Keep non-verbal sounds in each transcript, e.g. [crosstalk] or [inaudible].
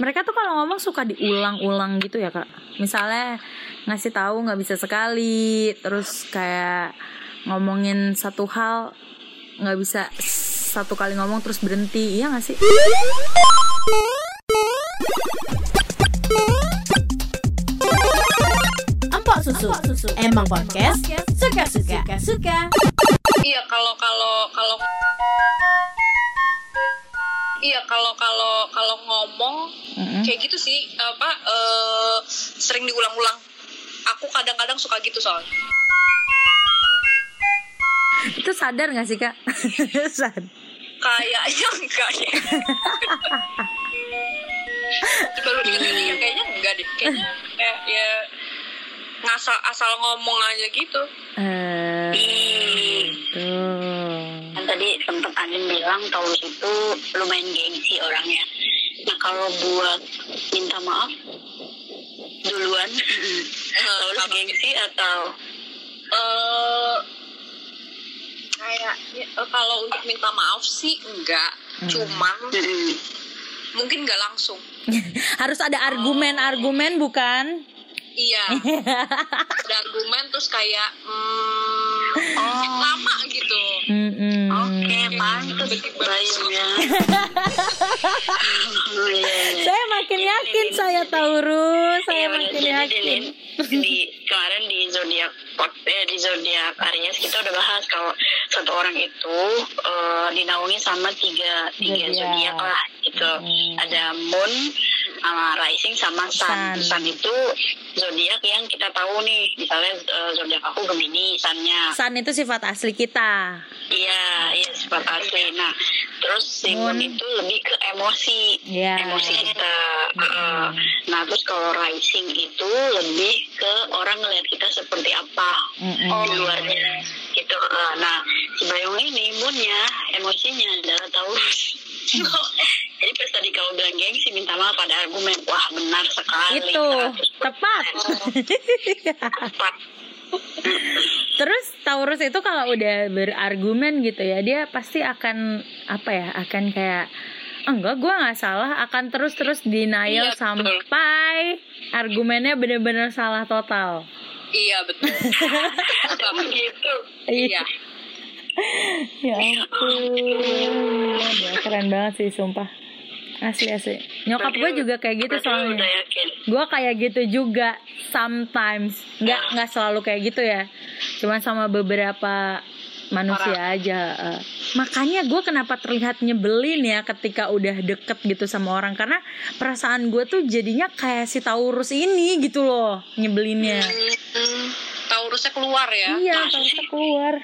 mereka tuh kalau ngomong suka diulang-ulang gitu ya kak misalnya ngasih tahu nggak bisa sekali terus kayak ngomongin satu hal nggak bisa satu kali ngomong terus berhenti iya nggak sih Empok susu. Emang podcast suka-suka. Suka. Iya kalau kalau kalau Iya kalau kalau kalau ngomong Mm-mm. kayak gitu sih apa eh, sering diulang-ulang. Aku kadang-kadang suka gitu soalnya. itu sadar nggak sih kak [laughs] Sad- Kayaknya enggak deh. [laughs] Baru diingat kayaknya enggak deh. Kayaknya kayak ya ngasal asal ngomong aja gitu. eh gitu. Kan tadi sempat Anin bilang Taurus itu lumayan gengsi orangnya. Nah kalau buat minta maaf duluan, [laughs] Taurus gengsi atau eh kayak ya, eh, kalau untuk minta maaf sih enggak. Cuman Mm-mm. mungkin enggak langsung. [laughs] harus ada argumen-argumen bukan Iya. [laughs] Ada argumen terus kayak hmm, lama gitu. Mm-mm. Oke, pantas Tiba-tiba bayunya. Oh, [laughs] iya, iya. saya makin yakin saya Taurus saya Iya, makin yakin kemarin di zodiak eh, di zodiak Aries kita udah bahas kalau satu orang itu eh, dinaungi sama tiga tiga Zodiak. lah gitu. Hmm. Ada Moon, sama Rising sama Sun. Sun. Sun itu zodiak yang kita tahu nih. Misalnya eh, zodiak aku Gemini, Sunnya. Sun itu sifat asli kita Iya, iya sifat asli. Nah, terus si Moon. Moon itu lebih ke emosi. Iya. Emosi kita. Uh, nah, terus kalau rising itu lebih ke orang ngeliat kita seperti apa Mm-mm. di luarnya gitu. Uh, nah, si Bayong ini moonnya emosinya adalah Taurus. [laughs] Jadi pas tadi kau bilang gengsi minta maaf pada argumen wah benar sekali itu 100%. tepat tepat [laughs] terus Taurus itu kalau udah berargumen gitu ya dia pasti akan apa ya akan kayak enggak gue nggak salah. Akan terus terus denial Iya, betul. sampai argumennya bener-bener salah total. Iya betul. [laughs] gitu Iya. [laughs] ya ampun. Ya, keren banget sih sumpah. Asli asli. Nyokap gue juga kayak gitu soalnya. gue kayak gitu juga sometimes. Nggak nggak selalu kayak gitu ya. Cuman sama beberapa manusia aja eh. makanya gue kenapa terlihat nyebelin ya ketika udah deket gitu sama orang karena perasaan gue tuh jadinya kayak si Taurus ini gitu loh nyebelinnya Hmm, Taurusnya keluar ya. iya Masa Taurusnya keluar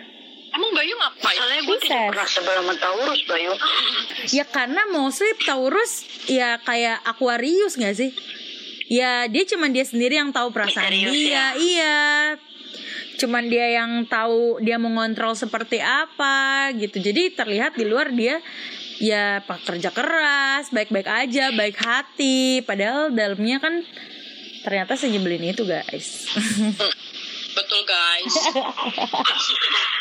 Emang Bayu ngapain? Soalnya gue tidak pernah sebel sama Taurus, Bayu. [gasps] ya karena mostly Taurus ya kayak Aquarius gak sih ya dia cuman dia sendiri yang tahu perasaan Misterius dia ya. iya cuman dia yang tahu dia mengontrol seperti apa gitu. Jadi terlihat di luar dia ya pekerja keras baik-baik aja baik hati. Padahal dalamnya kan ternyata senyebelin itu guys. Betul guys. [laughs]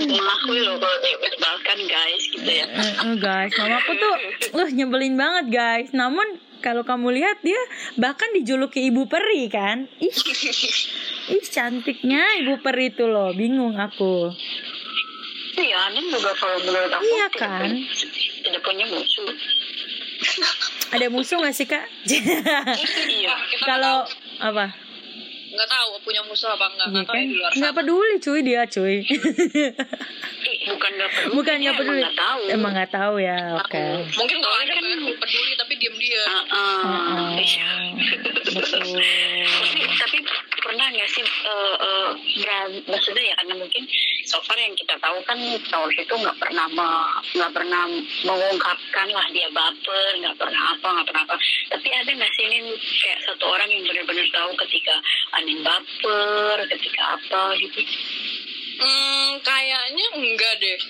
Mengakui loh kalau dia menyebalkan guys gitu ya. Eh, eh, guys mamaku tuh uh nyebelin banget guys namun kalau kamu lihat dia bahkan dijuluki ibu peri kan ih ih cantiknya ibu peri itu loh bingung aku Iya, Anin juga kalau menurut aku Iya kan? tidak punya musuh. ada musuh gak sih kak iya. Kalau apa nggak tahu punya musuh apa enggak Iya nggak tahu kan ya di luar nggak peduli cuy dia cuy Ih, bukan nggak peduli. bukan nggak emang peduli nggak tahu. emang nggak tahu ya oke Mungkin kalau ada kan- kan peduli tapi diem dia. Ah, ah. Heeh. Iya. betul tapi, tapi pernah nggak sih eh, eh, beran- maksudnya ya karena mungkin so far yang kita tahu kan Taurus itu nggak pernah nggak pernah mengungkapkan lah dia baper nggak pernah apa nggak pernah apa tapi ada nggak sih Nin kayak satu orang yang benar-benar tahu ketika Anin baper ketika apa gitu Hmm, kayaknya enggak deh.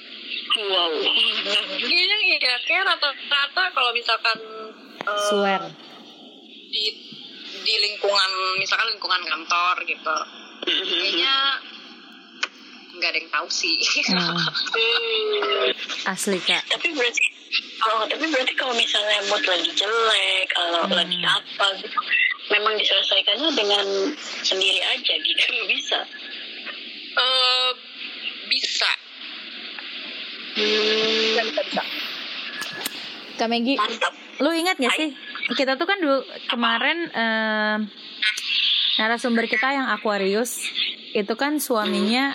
wow Kayaknya iya kayak rata-rata kalau misalkan eh, swear di di lingkungan misalkan lingkungan kantor gitu. Kayaknya nggak ada yang tahu sih. Hmm, [laughs] asli kak tapi berarti Oh, tapi berarti kalau misalnya mood lagi jelek, kalau Hmm. lagi apa gitu, memang diselesaikannya dengan sendiri aja gitu, [laughs] bisa. Eh, bisa. Hmm, Bisa, bisa, bisa. Kak Megi, mantap. lu ingat gak sih? Kita tuh kan dulu kemarin eh, narasumber kita yang Aquarius itu kan suaminya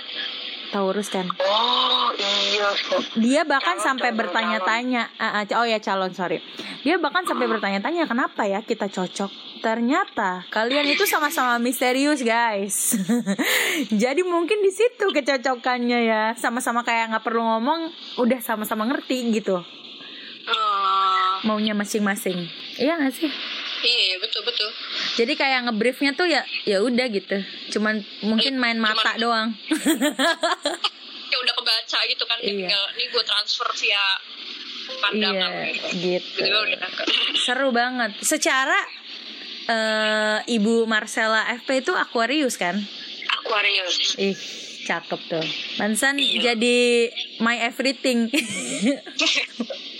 Taurus kan. Oh, iya. Dia bahkan Calon, sampai bertanya-tanya, ah, ah, oh ya calon sorry. Dia bahkan sampai bertanya-tanya kenapa ya kita cocok. Ternyata kalian itu sama-sama misterius guys. [laughs] Jadi mungkin di situ kecocokannya ya. Sama-sama kayak nggak perlu ngomong, udah sama-sama ngerti gitu. Eh, Maunya masing-masing. Iya gak sih? Iya, iya, betul, betul. Jadi kayak ngebriefnya tuh ya ya udah gitu. Cuman mungkin main mata Cuman- doang. [laughs] Ya udah kebaca gitu kan. Iya. Tinggal, nih gue transfer via pandangan Iya, gitu. gitu. [laughs] Seru banget. Secara eh Ibu Marcella FP itu Aquarius kan? Aquarius. Ih, cakep tuh. Mansan Iya. jadi my everything. [laughs]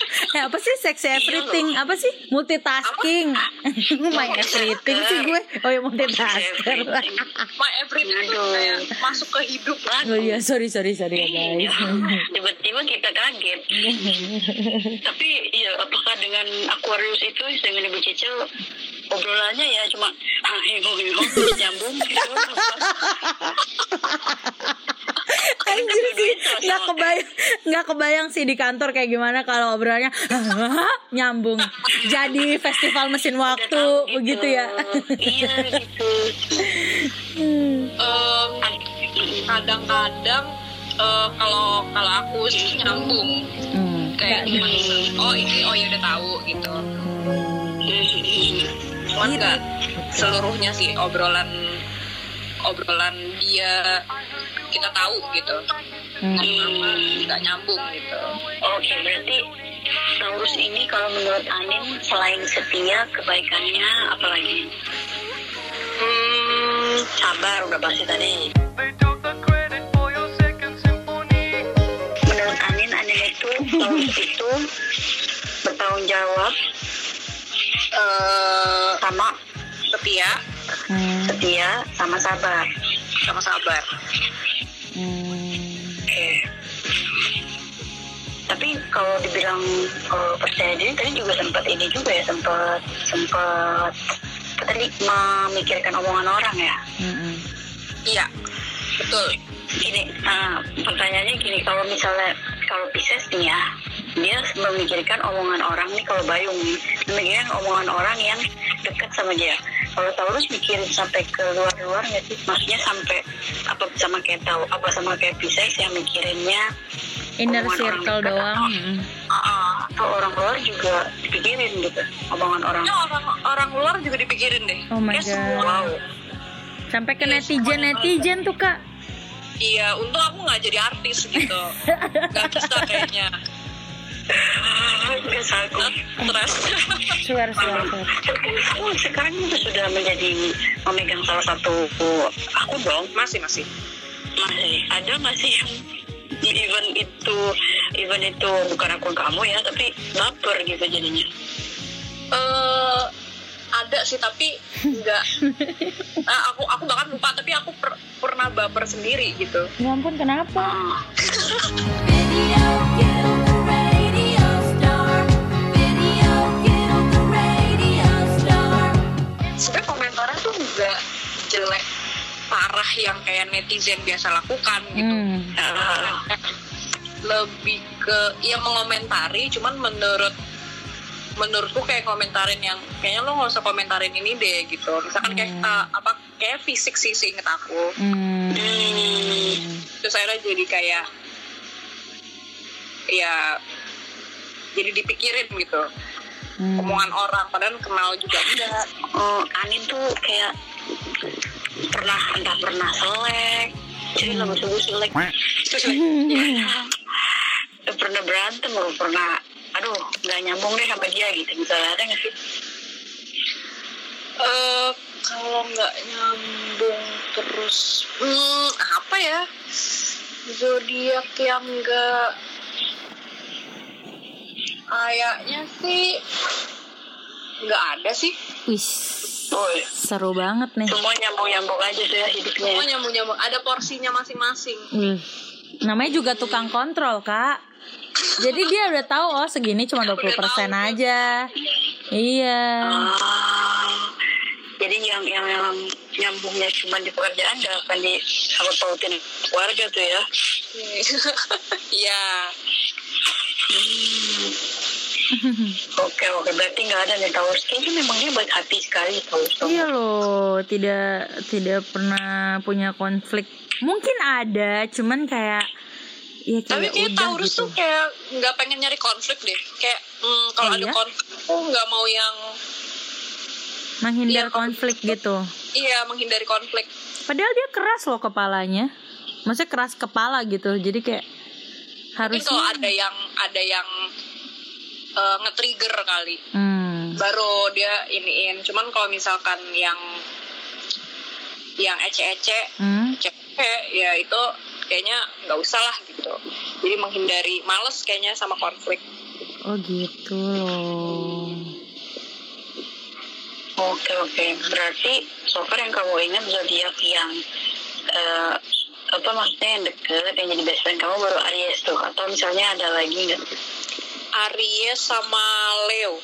[laughs] eh apa sih sexy everything? Apa sih? Multitasking. [laughs] my everything sih gue. Oh ya multitasker. my everything tuh kayak masuk ke hidup oh iya, sorry sorry sorry ya guys. [laughs] Tiba-tiba kita kaget. Tapi ya apakah dengan Aquarius itu dengan Ibu Cecil obrolannya ya cuma ah nyambung gitu. Anjir sih, nggak kebayang, nggak kebayang sih di kantor kayak gimana kalau obrolannya [laughs] nyambung. Jadi festival mesin waktu tahu begitu ya. Iya gitu. Em, kadang-kadang eh, kalau kalau aku sih nyambung Hmm, kayak cuman oh ini oh ya udah tahu gitu cuman Gitu. nggak seluruhnya sih obrolan obrolan dia kita tahu gitu Hmm. Nggak nyambung gitu Oke, berarti Taurus ini kalau menurut Anin selain setia, kebaikannya apa lagi? hmm, Sabar, udah pasti tadi. Menurut Anin, Anin itu Taurus itu bertanggung jawab eh, sama setia Hmm, setia sama sabar. sama sabar hmm. Oke. Tapi kalau dibilang eh, percaya diri tadi juga sempat ini juga ya sempat sempat tadi memikirkan omongan orang ya. Mm-mm. iya betul Gini, ah, pertanyaannya gini, kalau misalnya kalau Pisces nih ya, dia memikirkan omongan orang nih kalau Bayung nih, memikirkan omongan orang yang dekat sama dia. Kalau Taurus mikirin sampai ke luar-luar nggak sih? Maksudnya sampai apa sama kayak tahu apa sama kayak Pisces yang mikirinnya Inner omongan orang circle doang. atau- atau orang luar juga dipikirin gitu omongan orang. Ya, orang orang luar juga dipikirin deh Oh my Kayak God. semua Wow. Sampai ke Iya, netizen netizen tuh kak. iya untung aku nggak jadi artis gitu [laughs] nggak bisa kayaknya Nggak sanggup. stres Suar suar kamu sekarang juga sudah menjadi memegang salah satu aku dong. Masih masih? Masih. Ada nggak sih? Yang even itu even itu bukan akun kamu ya tapi baper gitu jadinya. Eh ada sih tapi nggak. Nah, [laughs] aku aku bahkan lupa tapi aku per- pernah baper sendiri gitu. Ya ampun kenapa? [laughs] parah yang kayak netizen biasa lakukan gitu Hmm. lebih ke ya mengomentari cuman menurut menurutku kayak komentarin yang kayaknya lo nggak usah komentarin ini deh gitu misalkan kayak Hmm. eh, apa kayak fisik sih seinget aku Hmm. hmm, terus akhirnya jadi kayak ya jadi dipikirin gitu Hmm. omongan orang padahal kenal juga enggak oh, Anin tuh kayak pernah entah pernah selek. Jadi lama subuh selek. Terus ya, pernah berantem loh pernah aduh nggak nyambung deh sama dia gitu. Misalnya ada nggak sih? Eh kalau nggak nyambung terus hmm, apa ya? Zodiak yang nggak Kayaknya sih nggak ada sih. Wih, Woi, seru banget nih. semua nyambung-nyambung aja tuh ya hidupnya. Semua nyambung-nyambung. Ada porsinya masing-masing. Wih, namanya juga tukang kontrol, Kak. Jadi dia udah tahu oh segini cuma 20% aja. Iya. Ah, jadi yang yang yang nyambungnya cuma di pekerjaan gak akan di sama pautin keluarga tuh ya. Iya. [laughs] [laughs] Oke oke berarti nggak ada nih Taurus. Kayaknya memangnya baik hati sekali Taurus. Iya loh, tidak tidak pernah punya konflik. Mungkin ada, cuman kayak ya kayak Tapi kayak Taurus gitu. tuh kayak nggak pengen nyari konflik deh. Kayak hmm, kalau Oh, ada iya? konflik tuh nggak mau yang menghindar kalau- konflik gitu. iya menghindari konflik. Padahal dia keras loh kepalanya. Maksudnya keras kepala gitu. Jadi kayak Mungkin kalau ada yang ada yang eh, nge-trigger kali. hmm, baru dia iniin. Cuman kalau misalkan yang yang ece-ece hmm, cewek ya itu kayaknya nggak usah lah gitu. Jadi menghindari males kayaknya sama konflik. Oh gitu loh. Oke oke. Berarti so far yang kamu ingat zodiak yang eh, apa maksudnya yang deket yang jadi best friend kamu baru Aries tuh? Atau misalnya ada lagi nggak? Aries sama Leo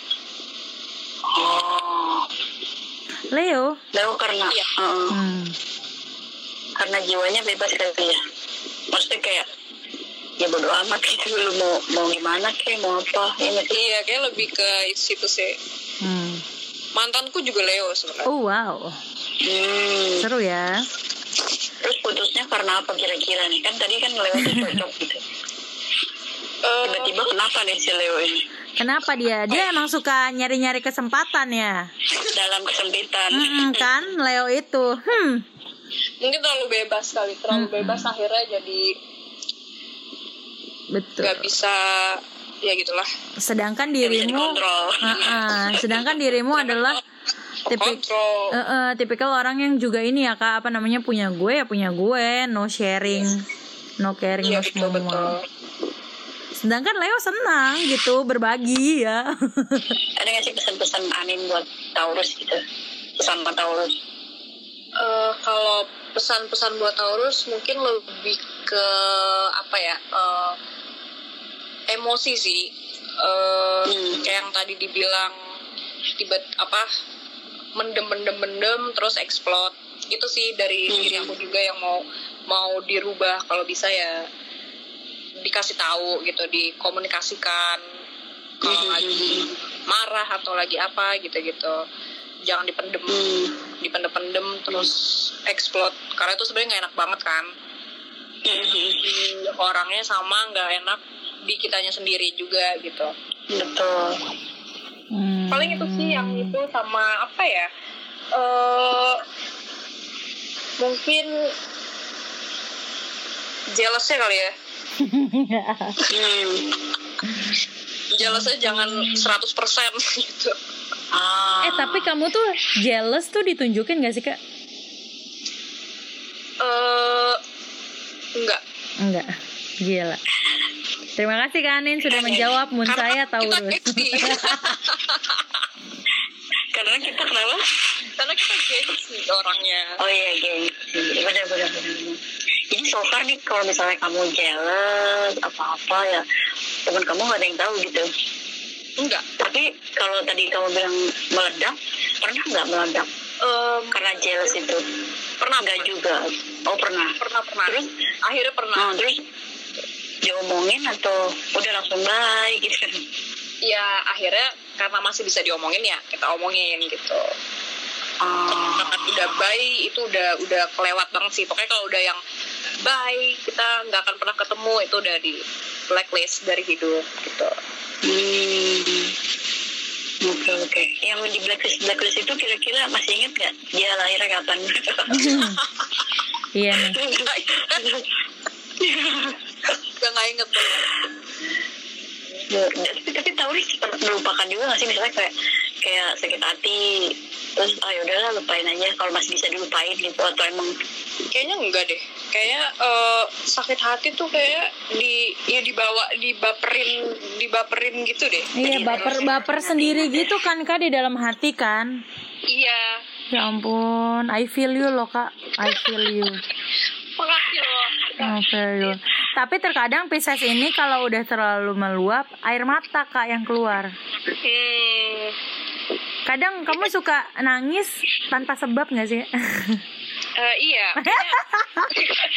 Oh, Leo. Leo karena Iya. Heeh. Hmm. karena jiwanya bebas kali ya. Maksudnya kayak ya bodo amat gitu lu mau mau gimana kayak mau apa ini sih. iya kayak lebih ke situ sih Hmm. mantanku juga Leo sebenarnya Oh wow, Hmm. seru ya. Terus putusnya karena apa kira-kira nih? Kan tadi kan Leo tuh cocok gitu. Eh, Tiba-tiba kenapa nih si Leo ini? Kenapa dia? Dia emang suka nyari-nyari kesempatan ya. Dalam kesempitan. Hmm, kan Leo itu. Hmm. mungkin terlalu bebas kali terlalu bebas akhirnya jadi Betul. nggak bisa ya gitulah Sedangkan dirimu dikontrol. Heeh, sedangkan dirimu adalah tipik kontrol eh, eh, tipikal orang yang juga ini ya Kak, apa namanya punya gue ya punya gue, no sharing, no caring, iya no betul. Sedangkan Leo senang gitu berbagi ya. [laughs] Ada nggak sih pesan-pesan anin buat Taurus gitu? Pesan buat Taurus. Eh, kalau pesan-pesan buat Taurus mungkin lebih ke apa ya eh, emosi sih Eh, Hmm. kayak yang tadi dibilang tiba apa mendem mendem mendem terus explode itu sih dari Hmm. diri aku juga yang mau mau dirubah kalau bisa ya dikasih tahu gitu dikomunikasikan kalau Hmm. lagi marah atau lagi apa gitu gitu jangan dipendem Hmm. dipendem-pendem terus explode karena itu sebenarnya nggak enak banget kan Hmm. di orangnya sama nggak enak di kitanya sendiri juga gitu Betul. Hmm. paling itu sih yang itu sama apa ya eh mungkin jealousnya kali ya Hmm. jealousnya jangan 100% [laughs] gitu Ah. Eh tapi kamu tuh jealous tuh ditunjukin gak sih Kak? eh enggak Enggak. Gila. Terima kasih Kak Anin sudah menjawab mun saya gengsi [laughs] Karena kita kenapa? karena kita gengsi orangnya Oh iya, geng. Benar, benar, benar. Jadi so far nih kalau misalnya kamu jealous apa-apa ya, teman kamu gak ada yang tahu gitu. enggak Tapi kalau tadi kamu bilang meledak, pernah nggak meledak Em, karena jealous itu? Pernah nggak juga? Oh pernah. pernah pernah Terus, akhirnya pernah nah, terus diomongin atau udah langsung bye gitu? ya akhirnya karena masih bisa diomongin ya kita omongin gitu Oh, udah bye itu udah udah kelewat banget sih pokoknya kalau udah yang bye kita nggak akan pernah ketemu itu udah di blacklist dari hidup gitu hmm. Oke oke. Yang di blacklist blacklist itu kira-kira masih inget nggak dia lahirnya kapan? [laughs] Iya nih. Gak [laughs] nggak inget tapi tapi Taurus cepat melupakan juga nggak sih misalnya kayak kayak sakit hati terus ah yaudahlah lupain aja kalau masih bisa dilupain gitu atau emang kayaknya enggak deh kayaknya eh, sakit hati tuh kayak di ya dibawa dibaperin dibaperin gitu deh Iya baper baper sendiri gitu kan kak di dalam hati kan. iya Ya ampun, I feel you loh kak, I feel you. [laughs] makasih loh you. Tapi terkadang Pisces ini kalau udah terlalu meluap, air mata kak yang keluar. hmm, Kadang kamu suka nangis tanpa sebab nggak sih? [laughs] eh, iya kayaknya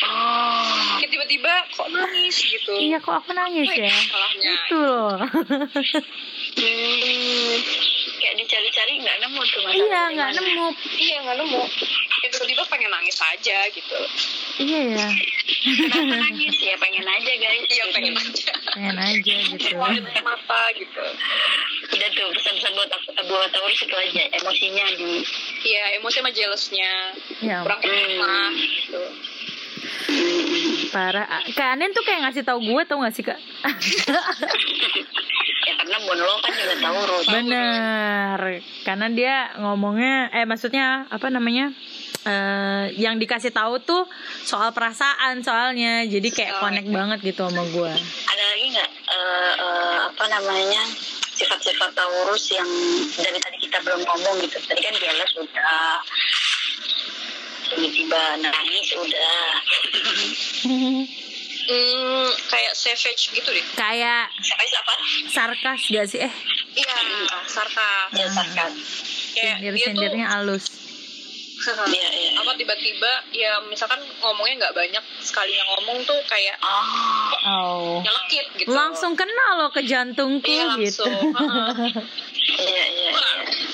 oh [laughs] kayak tiba-tiba kok nangis gitu. Iya kok aku nangis ya? salahnya. Itu loh. hmm, kayak dicari-cari nggak nemu tuh iya di nggak mana. nemu. iya nggak nemu. Kayak tiba-tiba pengen nangis aja gitu. Iya ya, kenapa nangis? Ya pengen aja guys. Iya pengen aja. Pengen aja gitu. mata gitu. Udah tuh pesan-pesan buat buat Taurus itu aja emosinya di iya emosi sama jealousnya. Ya kurang terima gitu parah. Kak Anen tuh kayak ngasih tahu gue tau gak sih kak? ya [laughs] karena Bono kan juga Taurus Bener, karena dia ngomongnya, eh maksudnya apa namanya? eh yang dikasih tahu tuh soal perasaan soalnya, jadi kayak connect banget gitu sama gue. ada lagi nggak eh, eh, apa namanya sifat-sifat Taurus yang dari tadi kita belum ngomong gitu tadi kan jealous udah tiba-tiba nangis udah. [laughs] Hmm, kayak savage gitu deh. Kayak siapa apa? sarkas gak sih? Eh, iya sarkas. Ya sarkas. Kayak dia tuh sindir-sindirnya halus. [laughs] iya iya. Apa tiba-tiba ya misalkan ngomongnya nggak banyak sekalinya ngomong tuh kayak oh. Oh. nyelekit gitu. Langsung kena loh ke jantungku iya gitu. langsung. [laughs] Heeh. iya iya iya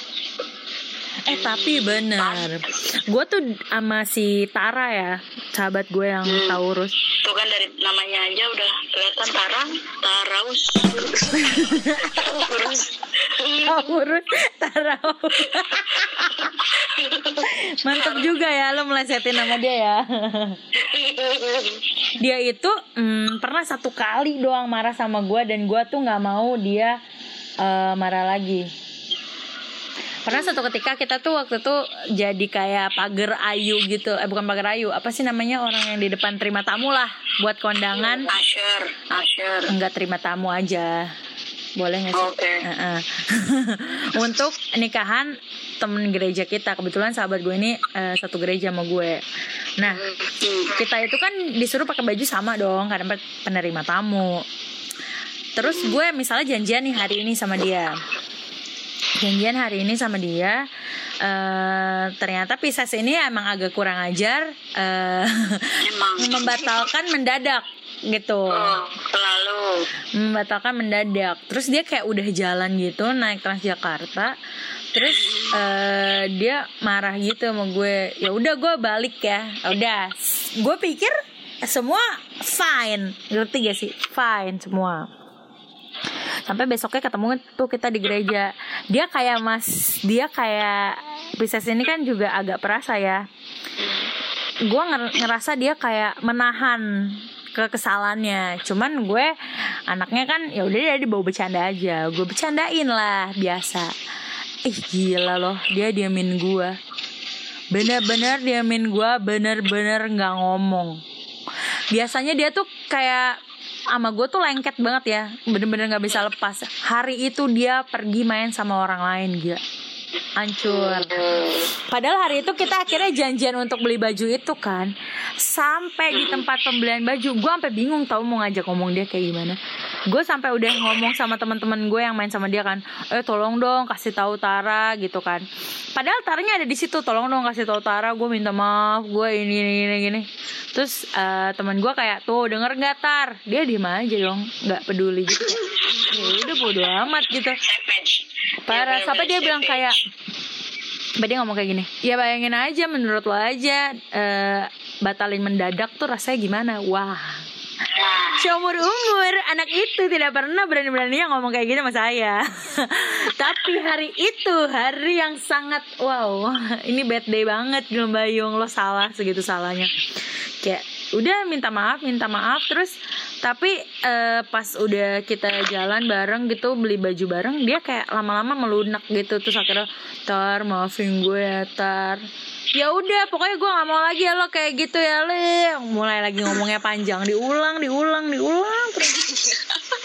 Eh tapi bener. Gue tuh sama si Tara ya Sahabat gue yang Taurus. Tuh kan dari namanya aja udah kelihatan tarang taraus. Taurus. Taurus Tara Mantap juga ya Lo melesetin nama dia ya. Dia itu mm, Pernah satu kali doang marah sama gue Dan gue tuh gak mau dia eh, Marah lagi Pernah satu ketika kita tuh waktu itu jadi kayak pagar ayu gitu, eh bukan pagar ayu, apa sih namanya orang yang di depan terima tamu lah buat kondangan, Asher Asher enggak terima tamu aja, boleh nggak sih? Oke. Heeh. [laughs] Untuk nikahan temen gereja kita, kebetulan sahabat gue ini eh, satu gereja sama gue. Nah kita itu kan disuruh pakai baju sama dong karena pe- penerima tamu. Terus gue misalnya janjian nih hari ini sama dia. Janjian hari ini sama dia. eh ternyata Pisces ini emang agak kurang ajar. eh emang membatalkan mendadak gitu. oh, selalu Membatalkan mendadak. Terus dia kayak udah jalan gitu naik Transjakarta. Terus eh dia marah gitu sama gue. Ya udah gue balik ya. Udah. Gue pikir semua fine. Ngerti gak sih? Fine semua. Sampai besoknya ketemu tuh kita di gereja. Dia kayak Mas, dia kayak Pisces ini kan juga agak perasa ya. Gue ngerasa dia kayak menahan kekesalannya. Cuman gue anaknya kan ya udah dia dibawa bercanda aja. Gue bercandain lah biasa. Ih gila loh, dia diamin gue. Bener-bener diamin gue, bener-bener nggak ngomong. Biasanya dia tuh kayak sama gue tuh lengket banget ya. Bener-bener nggak bisa lepas. Hari itu dia pergi main sama orang lain gila hancur. Padahal hari itu kita akhirnya janjian untuk beli baju itu kan. Sampai di tempat pembelian baju. Gue sampai bingung tau mau ngajak ngomong dia kayak gimana. Gue sampai udah ngomong sama teman-teman gue yang main sama dia kan. Eh tolong dong kasih tahu Tara gitu kan. Padahal Taranya ada di situ. Tolong dong kasih tahu Tara gue minta maaf. Gue ini ini ini gini. Terus eh, teman gue kayak tuh denger nggak Tar? Dia diem aja dong. Nggak peduli gitu. Ya udah bodo amat gitu parah. Ya, sampai dia bilang kayak sampai dia ngomong kayak gini ya bayangin aja menurut lo aja eh, batalin mendadak tuh rasanya gimana? Wah. Nah, seumur umur anak itu tidak pernah berani-beraninya ngomong kayak gitu sama saya. [laughs] Tapi hari itu hari yang sangat wow ini bad day banget Gil Bayung. Lo salah segitu salahnya. Kayak udah minta maaf minta maaf. Terus tapi eh, pas udah kita jalan bareng gitu beli baju bareng dia kayak lama-lama melunak gitu. Terus akhirnya tar maafin gue ya tar. Ya udah pokoknya gue nggak mau lagi ya lo kayak gitu ya le. Mulai lagi ngomongnya panjang diulang diulang diulang terus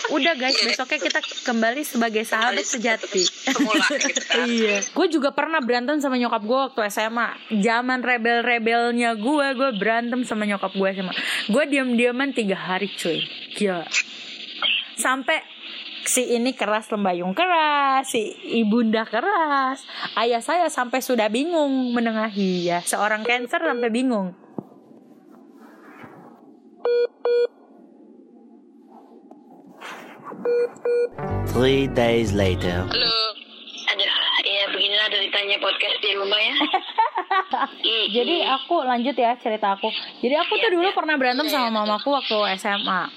udah guys besoknya kita kembali sebagai sahabat sejati. semula gitu kan. [laughs] Iya. Gue juga pernah berantem sama nyokap gue waktu SMA zaman rebel rebelnya gue gue berantem sama nyokap gue SMA gue diam diaman tiga hari cuy. Gila. Sampai si ini keras lembayung keras si ibunda keras ayah saya sampai sudah bingung menengahi ya. Seorang cancer sampai bingung Three days later. halo Aduh, ya beginilah deritanya podcast di rumah ya. [laughs] Jadi aku lanjut ya cerita aku. Jadi aku tuh dulu pernah berantem sama mamaku waktu SMA.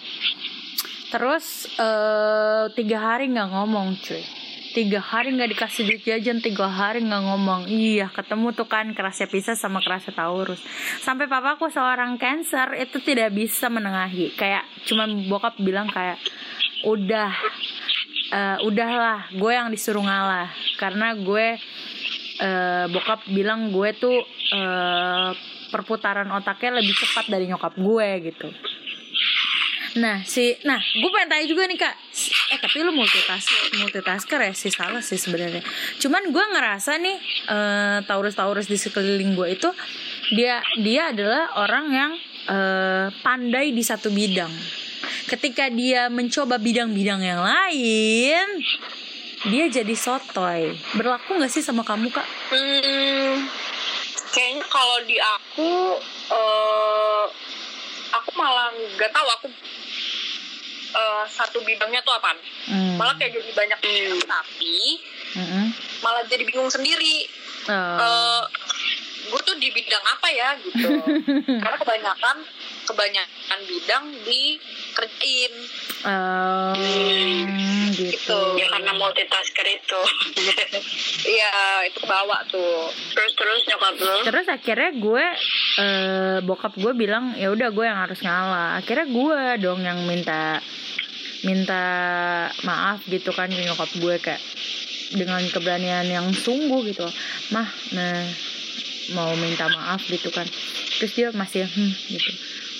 Terus eh, tiga hari nggak ngomong cuy. Tiga hari nggak dikasih duit jajan, tiga hari nggak ngomong. Iya, ketemu tuh kan kerasnya pisah sama kerasnya Taurus. Sampai papaku seorang cancer itu tidak bisa menengahi. Kayak cuman bokap bilang kayak udah eh, udahlah, gue yang disuruh ngalah karena gue eh, bokap bilang gue tuh eh, perputaran otaknya lebih cepat dari nyokap gue gitu. Nah si, nah gue pengen tanya juga nih kak, eh tapi lu multitask multitasker ya sih salah sih sebenarnya. Cuman gue ngerasa nih eh, Taurus Taurus di sekeliling gue itu dia dia adalah orang yang eh, pandai di satu bidang. Ketika dia mencoba bidang-bidang yang lain, dia jadi sotoy. Berlaku nggak sih sama kamu kak? Hmm, kayaknya kalau di aku eh aku malah nggak tahu aku eh, satu bidangnya tuh apaan Hmm. malah kayak jadi banyak bidang tapi Mm-mm. malah jadi bingung sendiri Oh. eh gue tuh di bidang apa ya gitu [laughs] karena kebanyakan kebanyakan bidang dikerjain Oh, gitu. Gitu. Ya karena multitasker itu. [laughs] iya itu bawa tuh terus terus nyokap lu. Terus akhirnya gue eh, bokap gue bilang ya udah gue yang harus ngalah. Akhirnya gue dong yang minta minta maaf gitu kan ke nyokap gue kayak dengan keberanian yang sungguh gitu. Mah, nah mau minta maaf gitu kan. Terus dia masih hmm gitu.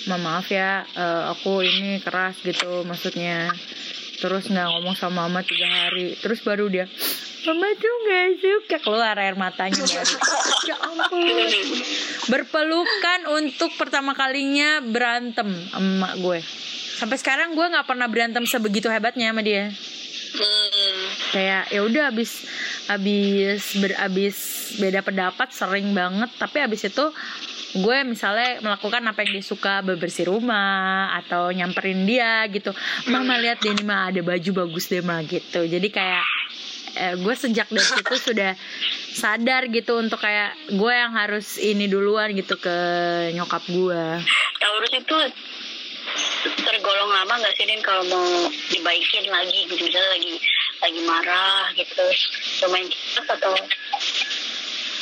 Ma maaf ya eh, aku ini keras gitu maksudnya. Terus nggak ngomong sama mama tiga hari. Terus baru dia Mama tuh gak suka keluar air matanya baru. Ya ampun berpelukan untuk pertama kalinya berantem sama gue sampai sekarang gue nggak pernah berantem sebegitu hebatnya sama dia hmm. kayak ya udah abis abis berabis beda pendapat sering banget. Tapi abis itu gue misalnya melakukan apa yang dia suka bebersih rumah atau nyamperin dia gitu. Mama lihat deh nih mah ada baju bagus deh mah gitu. Jadi kayak eh, gue sejak dari situ sudah sadar gitu untuk kayak gue yang harus ini duluan gitu ke nyokap gue. Taurus itu tergolong lama nggak sih Din? Kalau mau dibaikin lagi gitu misalnya lagi lagi marah gitu lumayan cepat atau?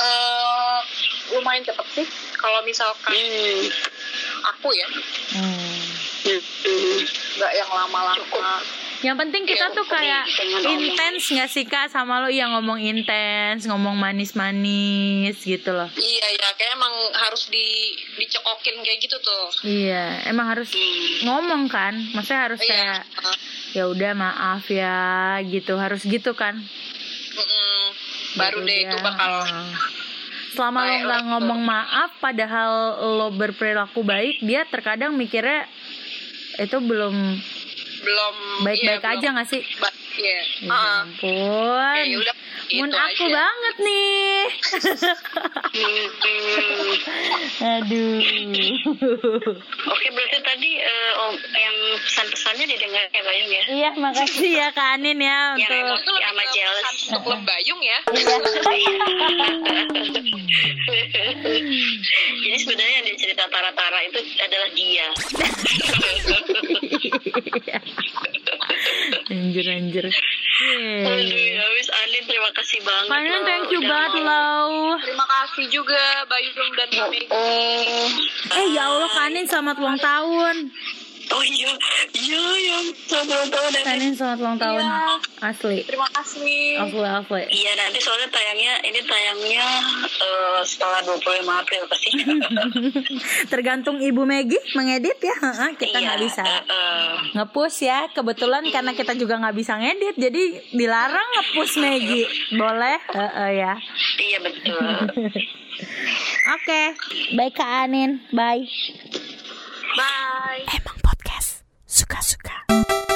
Eh lumayan cepet sih kalau misalkan hmm. aku ya. Hmm. Hmm. nggak yang lama-lama. Yang penting kita tuh kayak intens gak sih kak sama lo? Iya ngomong intens, ngomong manis-manis gitu loh. Iya ya kayak emang harus di dicekokin kayak gitu tuh. Iya, emang harus ngomong kan? Maksudnya harus iya. kayak ya udah maaf ya gitu Harus gitu kan Mm-mm. baru Baru deh dia, itu bakal Selama lo nggak betul. ngomong maaf Padahal lo berperilaku baik Dia terkadang mikirnya itu belum belum baik-baik iya, aja gak sih? ba- iya. Ya ampun. Ya udah Mun gitu aku aja. banget nih. Aduh. Oke berarti tadi eh, oh, yang pesan-pesannya didengar ya Bayung ya? Iya makasih ya Kak Anin ya Yang untuk emang- itu lebih sama jealous. untuk lembayung ya. Jadi sebenarnya yang dia cerita Tara-Tara itu adalah dia anjir anjir. Aduh Yeay. ya wis Anin terima kasih banget loh, thank you banget loh. terima kasih juga Bayung dan Mega Oh, Eh ya Allah Kanin selamat ulang tahun. Oh iya iya yang selamat ulang tahun Anin. Anin selamat ulang tahun Iya. asli Terima kasih. asli asli Iya nanti soalnya tayangnya ini tayangnya eh, setelah 25 April pasti. [laughs] tergantung ibu Megi mengedit ya Heeh, kita Iya, nggak bisa eh, eh. ngepush ya kebetulan karena kita juga nggak bisa ngedit jadi dilarang ngepush Megi boleh Heeh, ya iya betul. [laughs] oke baik kak Anin bye Bye. かすか。